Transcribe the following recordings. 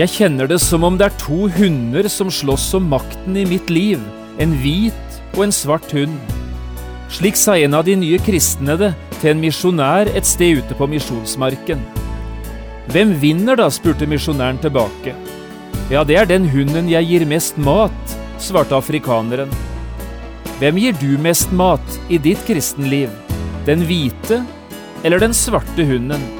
Jeg kjenner det som om det er to hunder som slåss om makten i mitt liv, en hvit og en svart hund. Slik sa en av de nye kristne det til en misjonær et sted ute på misjonsmarken. Hvem vinner da, spurte misjonæren tilbake. Ja, det er den hunden jeg gir mest mat, svarte afrikaneren. Hvem gir du mest mat i ditt kristenliv? Den hvite eller den svarte hunden?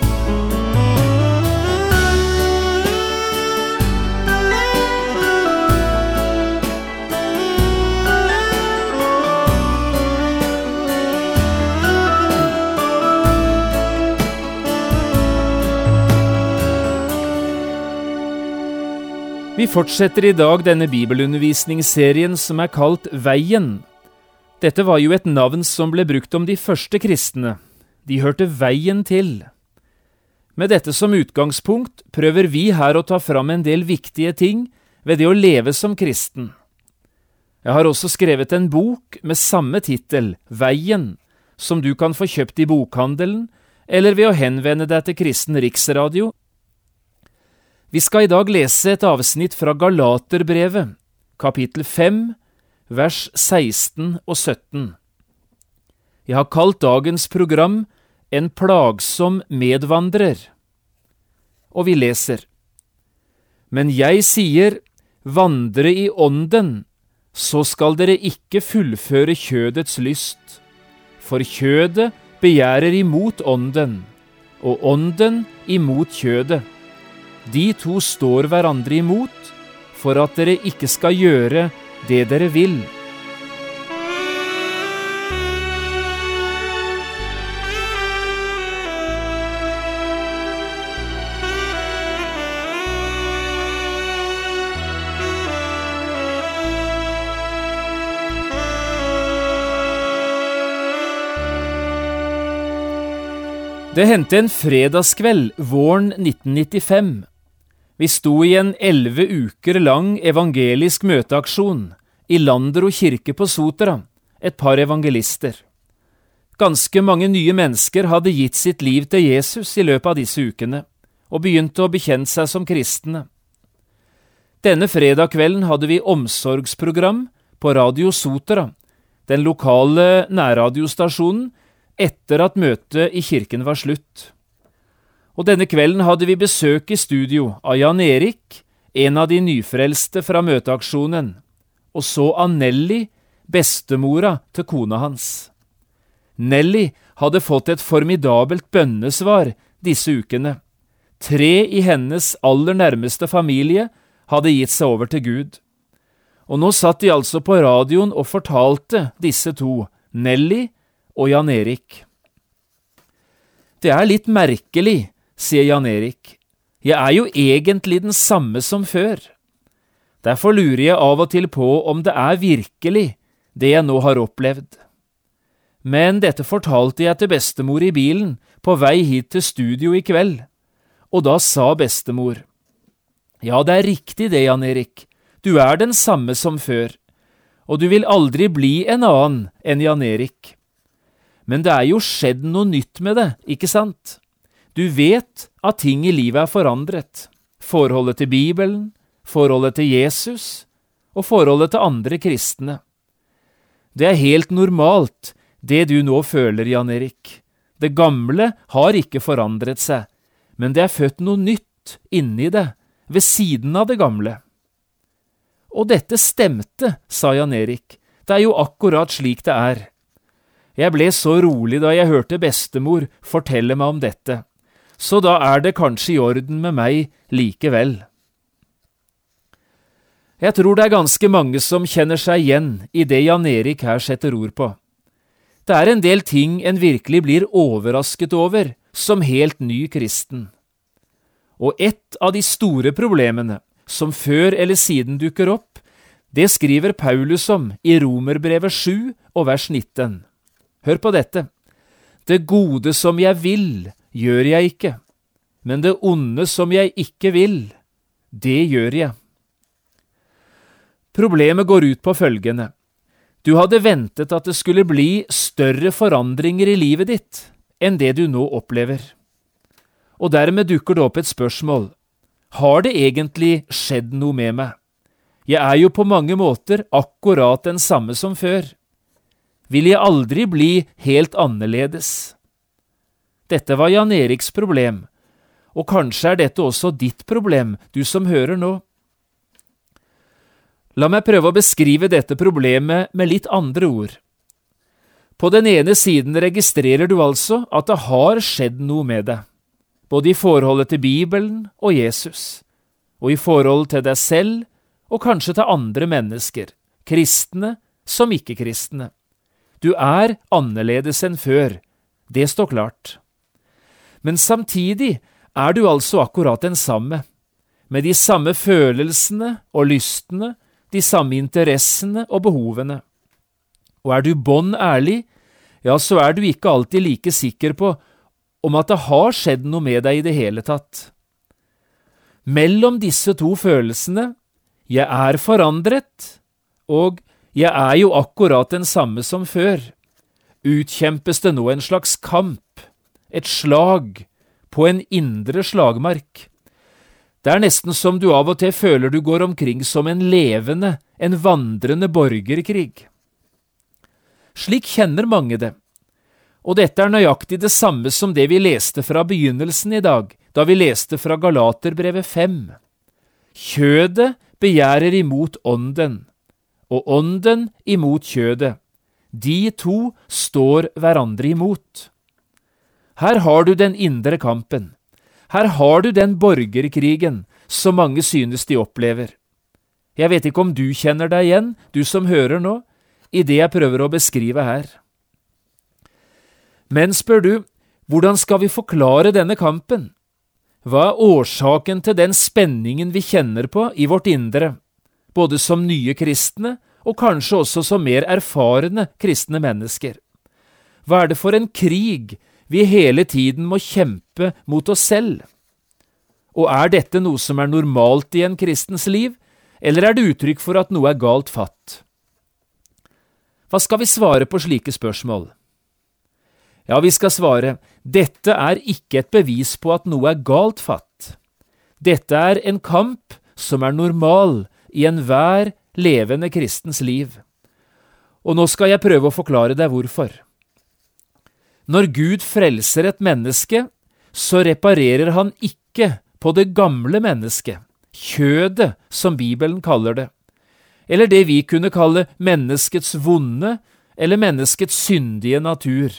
Vi fortsetter i dag denne bibelundervisningsserien som er kalt Veien. Dette var jo et navn som ble brukt om de første kristne. De hørte veien til. Med dette som utgangspunkt prøver vi her å ta fram en del viktige ting ved det å leve som kristen. Jeg har også skrevet en bok med samme tittel, Veien, som du kan få kjøpt i bokhandelen, eller ved å henvende deg til Kristen Riksradio vi skal i dag lese et avsnitt fra Galaterbrevet, kapittel 5, vers 16 og 17. Jeg har kalt dagens program En plagsom medvandrer. Og vi leser. Men jeg sier, vandre i ånden, så skal dere ikke fullføre kjødets lyst. For kjødet begjærer imot ånden, og ånden imot kjødet de to står hverandre imot, for at dere ikke skal gjøre det dere vil. Det hendte en fredagskveld våren 1995 vi sto i en elleve uker lang evangelisk møteaksjon i Landero kirke på Sotra, et par evangelister. Ganske mange nye mennesker hadde gitt sitt liv til Jesus i løpet av disse ukene, og begynte å bekjenne seg som kristne. Denne fredag kvelden hadde vi omsorgsprogram på Radio Sotra, den lokale nærradiostasjonen, etter at møtet i kirken var slutt og denne kvelden hadde vi besøk i studio av Jan Erik, en av de nyfrelste fra møteaksjonen, og så av Nelly, bestemora til kona hans. Nelly hadde fått et formidabelt bønnesvar disse ukene. Tre i hennes aller nærmeste familie hadde gitt seg over til Gud. Og nå satt de altså på radioen og fortalte, disse to, Nelly og Jan Erik. Det er litt merkelig sier Jan Erik. Jeg er jo egentlig den samme som før. Derfor lurer jeg av og til på om det er virkelig, det jeg nå har opplevd. Men dette fortalte jeg til bestemor i bilen på vei hit til studio i kveld, og da sa bestemor, Ja, det er riktig det, Jan Erik, du er den samme som før, og du vil aldri bli en annen enn Jan Erik. Men det er jo skjedd noe nytt med det, ikke sant? Du vet at ting i livet er forandret. Forholdet til Bibelen, forholdet til Jesus og forholdet til andre kristne. Det er helt normalt, det du nå føler, Jan Erik. Det gamle har ikke forandret seg, men det er født noe nytt inni det, ved siden av det gamle. Og dette stemte, sa Jan Erik, det er jo akkurat slik det er. Jeg ble så rolig da jeg hørte bestemor fortelle meg om dette så da er det kanskje i orden med meg likevel. Jeg tror det er ganske mange som kjenner seg igjen i det Jan Erik her setter ord på. Det er en del ting en virkelig blir overrasket over som helt ny kristen. Og ett av de store problemene som før eller siden dukker opp, det skriver Paulus om i Romerbrevet 7 og vers 19. Hør på dette. Det gode som jeg vil, gjør jeg ikke, men det onde som jeg ikke vil, det gjør jeg. Problemet går ut på følgende. Du hadde ventet at det skulle bli større forandringer i livet ditt enn det du nå opplever. Og dermed dukker det opp et spørsmål. Har det egentlig skjedd noe med meg? Jeg er jo på mange måter akkurat den samme som før. Vil jeg aldri bli helt annerledes? Dette var Jan Eriks problem, og kanskje er dette også ditt problem, du som hører nå. La meg prøve å beskrive dette problemet med litt andre ord. På den ene siden registrerer du altså at det har skjedd noe med deg, både i forholdet til Bibelen og Jesus, og i forhold til deg selv og kanskje til andre mennesker, kristne som ikke-kristne. Du er annerledes enn før, det står klart. Men samtidig er du altså akkurat den samme, med de samme følelsene og lystene de samme interessene og behovene. Og er du bånn ærlig, ja, så er du ikke alltid like sikker på om at det har skjedd noe med deg i det hele tatt. Mellom disse to følelsene, jeg er forandret, og jeg er jo akkurat den samme som før, utkjempes det nå en slags kamp, et slag, på en indre slagmark. Det er nesten som du av og til føler du går omkring som en levende, en vandrende borgerkrig. Slik kjenner mange det, og dette er nøyaktig det samme som det vi leste fra begynnelsen i dag, da vi leste fra Galaterbrevet 5. Kjødet begjærer imot ånden, og ånden imot kjødet. De to står hverandre imot. Her har du den indre kampen. Her har du den borgerkrigen som mange synes de opplever. Jeg vet ikke om du kjenner deg igjen, du som hører nå, i det jeg prøver å beskrive her. Men spør du, hvordan skal vi forklare denne kampen? Hva er årsaken til den spenningen vi kjenner på i vårt indre, både som nye kristne og kanskje også som mer erfarne kristne mennesker? Hva er det for en krig vi hele tiden må kjempe mot oss selv. Og er dette noe som er normalt i en kristens liv, eller er det uttrykk for at noe er galt fatt? Hva skal vi svare på slike spørsmål? Ja, vi skal svare dette er ikke et bevis på at noe er galt fatt. Dette er en kamp som er normal i enhver levende kristens liv. Og nå skal jeg prøve å forklare deg hvorfor. Når Gud frelser et menneske, så reparerer han ikke på det gamle mennesket, kjødet, som Bibelen kaller det, eller det vi kunne kalle menneskets vonde eller menneskets syndige natur.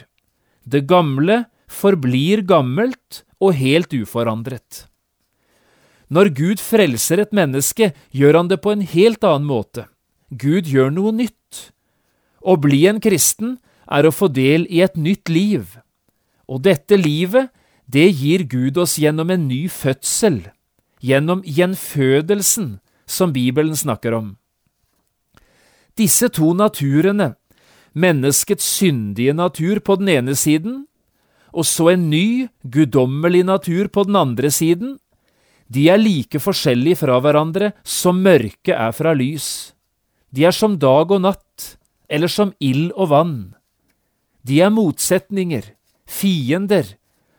Det gamle forblir gammelt og helt uforandret. Når Gud frelser et menneske, gjør han det på en helt annen måte. Gud gjør noe nytt. Å bli en kristen er å få del i et nytt liv, og dette livet, det gir Gud oss gjennom en ny fødsel, gjennom gjenfødelsen som Bibelen snakker om. Disse to naturene, menneskets syndige natur på den ene siden, og så en ny, guddommelig natur på den andre siden, de er like forskjellige fra hverandre som mørket er fra lys. De er som dag og natt, eller som ild og vann. De er motsetninger, fiender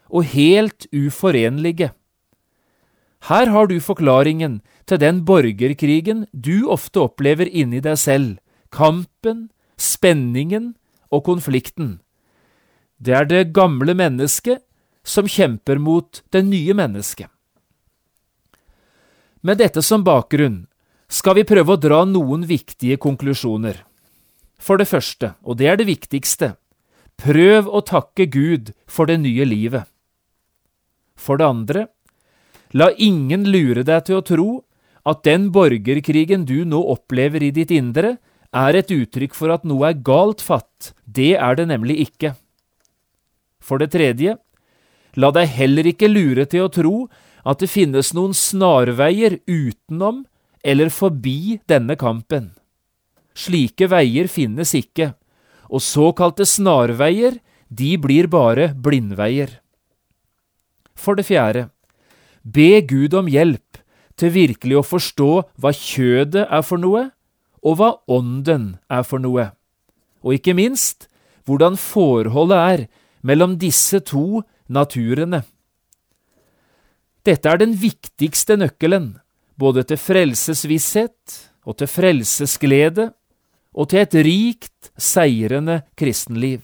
og helt uforenlige. Her har du forklaringen til den borgerkrigen du ofte opplever inni deg selv, kampen, spenningen og konflikten. Det er det gamle mennesket som kjemper mot det nye mennesket. Med dette som bakgrunn skal vi prøve å dra noen viktige konklusjoner. For det første, og det er det viktigste, Prøv å takke Gud for det nye livet. For det andre, la ingen lure deg til å tro at den borgerkrigen du nå opplever i ditt indre, er et uttrykk for at noe er galt fatt. Det er det nemlig ikke. For det tredje, la deg heller ikke lure til å tro at det finnes noen snarveier utenom eller forbi denne kampen. Slike veier finnes ikke, og såkalte snarveier, de blir bare blindveier. For det fjerde, be Gud om hjelp til virkelig å forstå hva kjødet er for noe, og hva ånden er for noe, og ikke minst hvordan forholdet er mellom disse to naturene. Dette er den viktigste nøkkelen, både til frelsesvisshet og til frelsesglede og til et rikt, seirende kristenliv.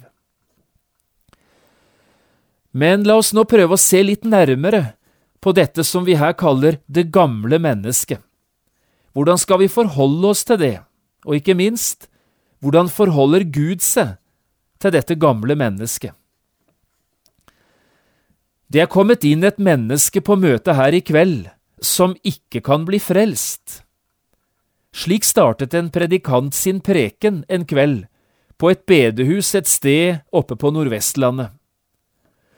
Men la oss nå prøve å se litt nærmere på dette som vi her kaller det gamle mennesket. Hvordan skal vi forholde oss til det, og ikke minst, hvordan forholder Gud seg til dette gamle mennesket? Det er kommet inn et menneske på møtet her i kveld som ikke kan bli frelst. Slik startet en predikant sin preken en kveld, på et bedehus et sted oppe på Nordvestlandet.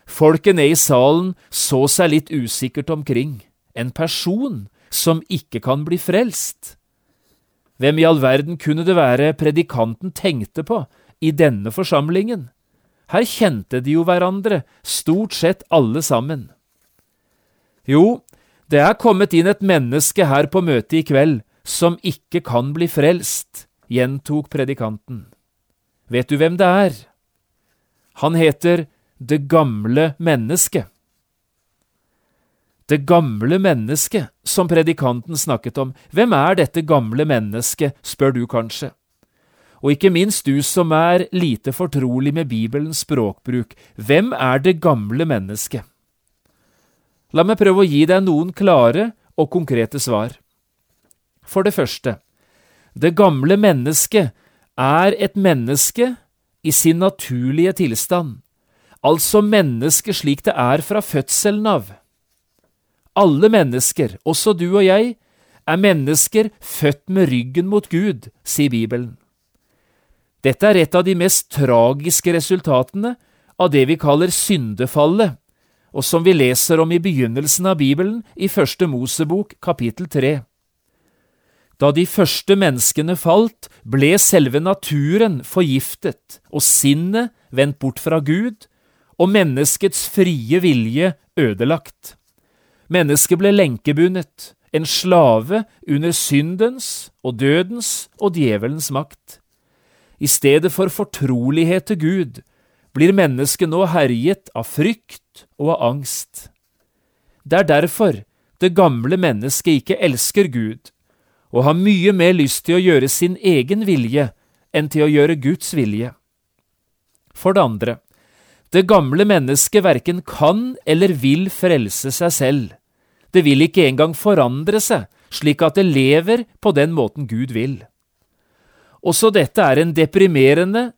Folket nede i salen så seg litt usikkert omkring. En person som ikke kan bli frelst. Hvem i all verden kunne det være predikanten tenkte på i denne forsamlingen? Her kjente de jo hverandre, stort sett alle sammen. Jo, det er kommet inn et menneske her på møtet i kveld som ikke kan bli frelst, gjentok predikanten. Vet du hvem det er? Han heter Det gamle mennesket. Det gamle mennesket, som predikanten snakket om, hvem er dette gamle mennesket, spør du kanskje. Og ikke minst du som er lite fortrolig med Bibelens språkbruk, hvem er det gamle mennesket? La meg prøve å gi deg noen klare og konkrete svar. For det første, det gamle mennesket er et menneske i sin naturlige tilstand, altså mennesket slik det er fra fødselen av. Alle mennesker, også du og jeg, er mennesker født med ryggen mot Gud, sier Bibelen. Dette er et av de mest tragiske resultatene av det vi kaller syndefallet, og som vi leser om i begynnelsen av Bibelen i Første Mosebok kapittel tre. Da de første menneskene falt, ble selve naturen forgiftet og sinnet vendt bort fra Gud, og menneskets frie vilje ødelagt. Mennesket ble lenkebundet, en slave under syndens og dødens og djevelens makt. I stedet for fortrolighet til Gud blir mennesket nå herjet av frykt og av angst. Det er derfor det gamle mennesket ikke elsker Gud, og har mye mer lyst til å gjøre sin egen vilje enn til å gjøre Guds vilje. For det andre, det gamle mennesket verken kan eller vil frelse seg selv. Det vil ikke engang forandre seg slik at det lever på den måten Gud vil. Også dette er en deprimerende,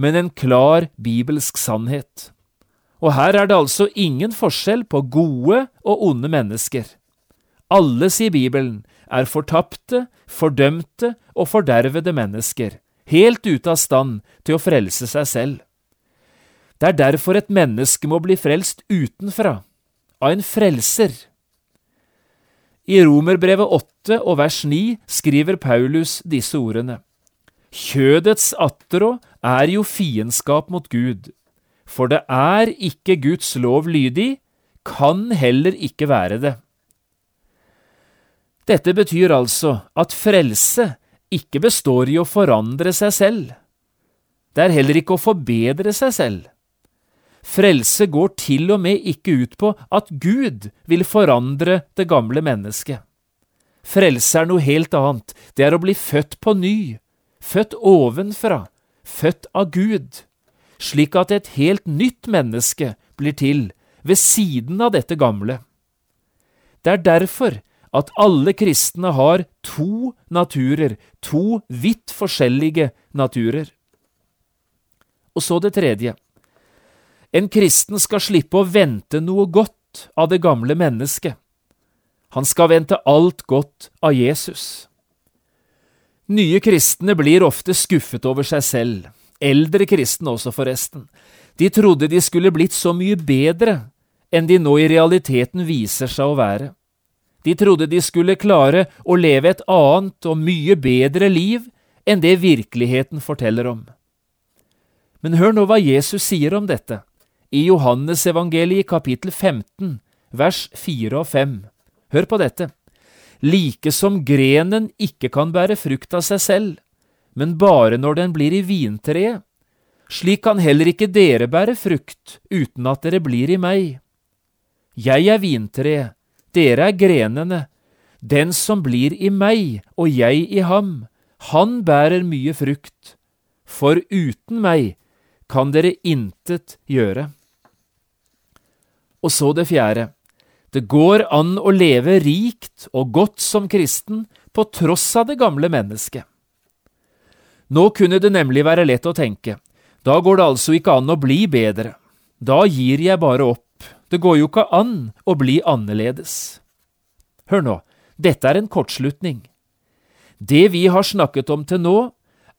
men en klar bibelsk sannhet. Og her er det altså ingen forskjell på gode og onde mennesker. Alle, sier Bibelen, er fortapte, fordømte og fordervede mennesker, helt ute av stand til å frelse seg selv. Det er derfor et menneske må bli frelst utenfra, av en frelser. I Romerbrevet 8 og vers 9 skriver Paulus disse ordene. Kjødets attrå er jo fiendskap mot Gud, for det er ikke Guds lov lydig, kan heller ikke være det. Dette betyr altså at frelse ikke består i å forandre seg selv. Det er heller ikke å forbedre seg selv. Frelse går til og med ikke ut på at Gud vil forandre det gamle mennesket. Frelse er noe helt annet, det er å bli født på ny, født ovenfra, født av Gud, slik at et helt nytt menneske blir til ved siden av dette gamle. Det er derfor at alle kristne har to naturer, to vidt forskjellige naturer. Og så det tredje. En kristen skal slippe å vente noe godt av det gamle mennesket. Han skal vente alt godt av Jesus. Nye kristne blir ofte skuffet over seg selv, eldre kristne også forresten. De trodde de skulle blitt så mye bedre enn de nå i realiteten viser seg å være. De trodde de skulle klare å leve et annet og mye bedre liv enn det virkeligheten forteller om. Men hør nå hva Jesus sier om dette, i Johannesevangeliet kapittel 15, vers 4 og 5. Hør på dette. Like som grenen ikke kan bære frukt av seg selv, men bare når den blir i vintreet, slik kan heller ikke dere bære frukt uten at dere blir i meg. Jeg er vintreet, dere er grenene. Den som blir i meg og jeg i ham, han bærer mye frukt. For uten meg kan dere intet gjøre. Og så det fjerde. Det går an å leve rikt og godt som kristen på tross av det gamle mennesket. Nå kunne det nemlig være lett å tenke, da går det altså ikke an å bli bedre, da gir jeg bare opp, det går jo ikke an å bli annerledes. Hør nå, dette er en kortslutning. Det vi har snakket om til nå,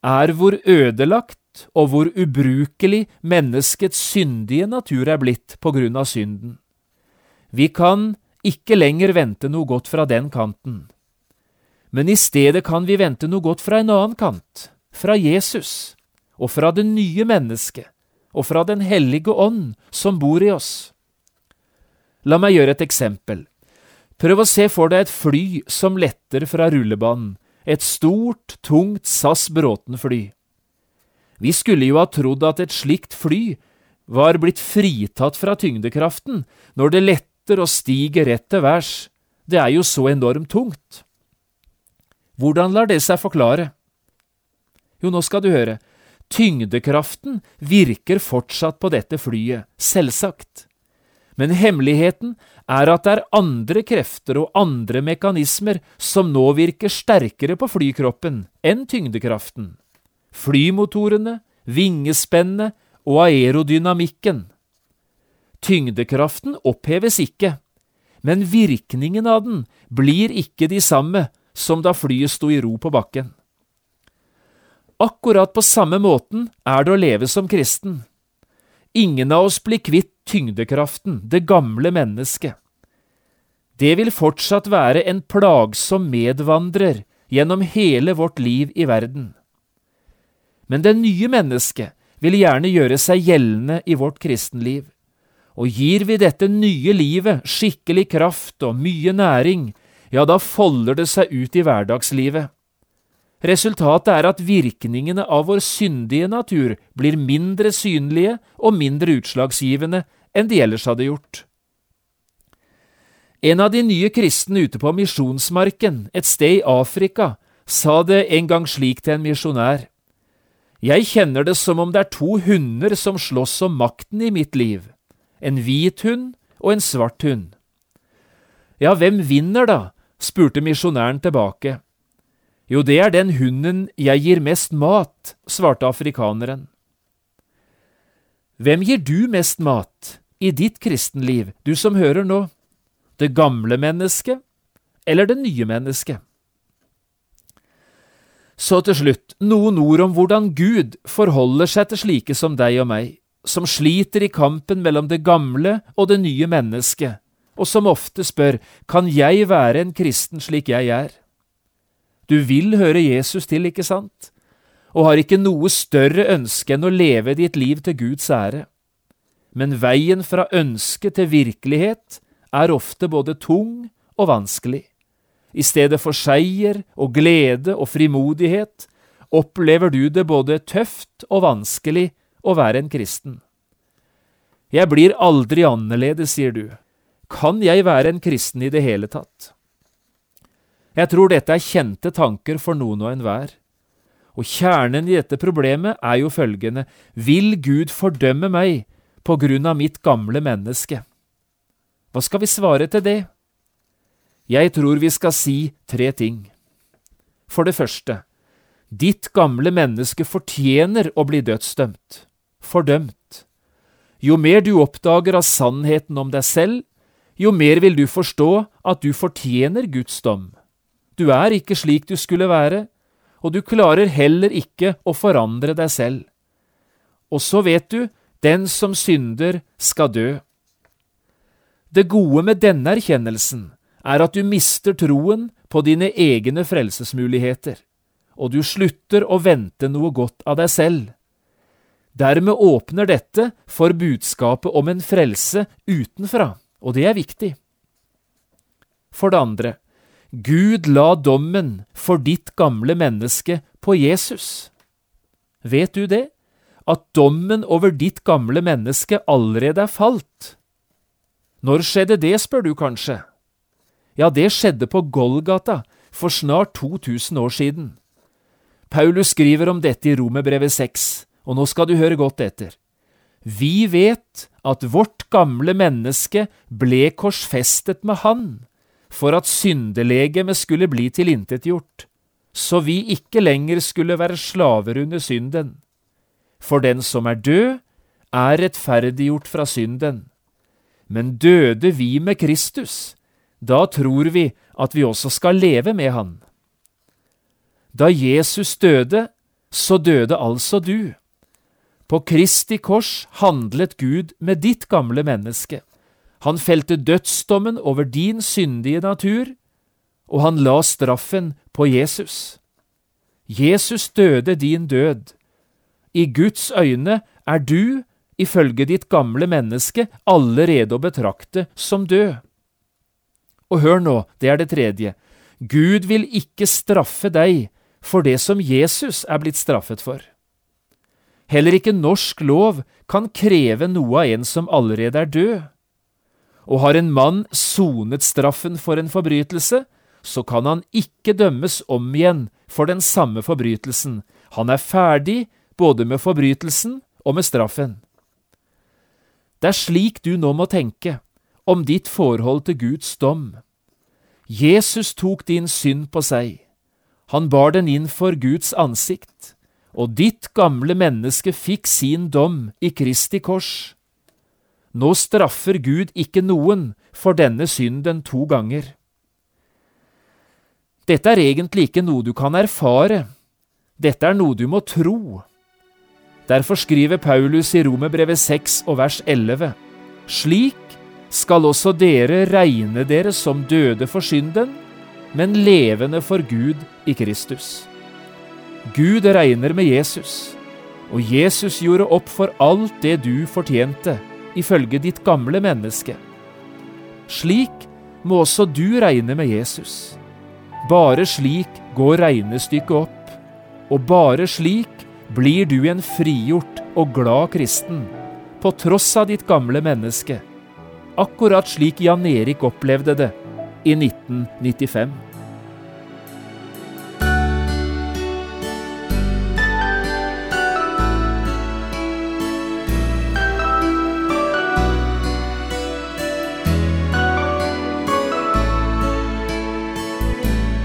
er hvor ødelagt og hvor ubrukelig menneskets syndige natur er blitt på grunn av synden. Vi kan ikke lenger vente noe godt fra den kanten. Men i stedet kan vi vente noe godt fra en annen kant, fra Jesus, og fra det nye mennesket, og fra Den hellige ånd som bor i oss. La meg gjøre et eksempel. Prøv å se for deg et fly som letter fra rullebanen, et stort, tungt SAS Bråten-fly. Vi skulle jo ha trodd at et slikt fly var blitt fritatt fra tyngdekraften når det letter og stiger rett til værs, det er jo så enormt tungt. Hvordan lar det seg forklare? Jo, nå skal du høre, tyngdekraften virker fortsatt på dette flyet, selvsagt. Men hemmeligheten er at det er andre krefter og andre mekanismer som nå virker sterkere på flykroppen enn tyngdekraften. Flymotorene, vingespennene og aerodynamikken. Tyngdekraften oppheves ikke, men virkningen av den blir ikke de samme som da flyet sto i ro på bakken. Akkurat på samme måten er det å leve som kristen. Ingen av oss blir kvitt tyngdekraften, det gamle mennesket. Det vil fortsatt være en plagsom medvandrer gjennom hele vårt liv i verden. Men det nye mennesket vil gjerne gjøre seg gjeldende i vårt kristenliv. Og gir vi dette nye livet skikkelig kraft og mye næring, ja, da folder det seg ut i hverdagslivet. Resultatet er at virkningene av vår syndige natur blir mindre synlige og mindre utslagsgivende enn de ellers hadde gjort. En av de nye kristne ute på misjonsmarken, et sted i Afrika, sa det en gang slik til en misjonær. Jeg kjenner det som om det er to hunder som slåss om makten i mitt liv en hvit hund og en svart hund. Ja, hvem vinner da? spurte misjonæren tilbake. Jo, det er den hunden jeg gir mest mat, svarte afrikaneren. Hvem gir du mest mat i ditt kristenliv, du som hører nå? Det gamle mennesket eller det nye mennesket? Så til slutt noen ord om hvordan Gud forholder seg til slike som deg og meg som sliter i kampen mellom det gamle og det nye mennesket, og som ofte spør Kan jeg være en kristen slik jeg er? Du vil høre Jesus til, ikke sant? Og har ikke noe større ønske enn å leve ditt liv til Guds ære. Men veien fra ønske til virkelighet er ofte både tung og vanskelig. I stedet for seier og glede og frimodighet opplever du det både tøft og vanskelig å være en kristen. Jeg blir aldri annerledes, sier du. Kan jeg være en kristen i det hele tatt? Jeg tror dette er kjente tanker for noen og enhver. Og kjernen i dette problemet er jo følgende, vil Gud fordømme meg på grunn av mitt gamle menneske? Hva skal vi svare til det? Jeg tror vi skal si tre ting. For det første, ditt gamle menneske fortjener å bli dødsdømt fordømt. Jo mer du oppdager av sannheten om deg selv, jo mer vil du forstå at du fortjener Guds dom. Du er ikke slik du skulle være, og du klarer heller ikke å forandre deg selv. Og så vet du, den som synder, skal dø. Det gode med denne erkjennelsen er at du mister troen på dine egne frelsesmuligheter, og du slutter å vente noe godt av deg selv. Dermed åpner dette for budskapet om en frelse utenfra, og det er viktig. For det andre, Gud la dommen for ditt gamle menneske på Jesus. Vet du det? At dommen over ditt gamle menneske allerede er falt? Når skjedde det, spør du kanskje? Ja, det skjedde på Golgata for snart 2000 år siden. Paulus skriver om dette i Romerbrevet 6, og nå skal du høre godt etter. Vi vet at vårt gamle menneske ble korsfestet med Han, for at syndelegemet skulle bli tilintetgjort, så vi ikke lenger skulle være slaver under synden. For den som er død, er rettferdiggjort fra synden. Men døde vi med Kristus, da tror vi at vi også skal leve med Han. Da Jesus døde, så døde altså du. På Kristi kors handlet Gud med ditt gamle menneske. Han felte dødsdommen over din syndige natur, og han la straffen på Jesus. Jesus døde din død. I Guds øyne er du, ifølge ditt gamle menneske, allerede å betrakte som død. Og hør nå, det er det tredje. Gud vil ikke straffe deg for det som Jesus er blitt straffet for. Heller ikke norsk lov kan kreve noe av en som allerede er død og har en mann sonet straffen for en forbrytelse, så kan han ikke dømmes om igjen for den samme forbrytelsen. Han er ferdig både med forbrytelsen og med straffen. Det er slik du nå må tenke om ditt forhold til Guds dom. Jesus tok din synd på seg. Han bar den inn for Guds ansikt, og ditt gamle menneske fikk sin dom i Kristi kors. Nå straffer Gud ikke noen for denne synden to ganger. Dette er egentlig ikke noe du kan erfare, dette er noe du må tro. Derfor skriver Paulus i Romerbrevet 6 og vers 11.: Slik skal også dere regne dere som døde for synden, men levende for Gud i Kristus. Gud regner med Jesus, og Jesus gjorde opp for alt det du fortjente ifølge ditt gamle menneske. Slik må også du regne med Jesus. Bare slik går regnestykket opp, og bare slik blir du en frigjort og glad kristen, på tross av ditt gamle menneske, akkurat slik Jan Erik opplevde det i 1995.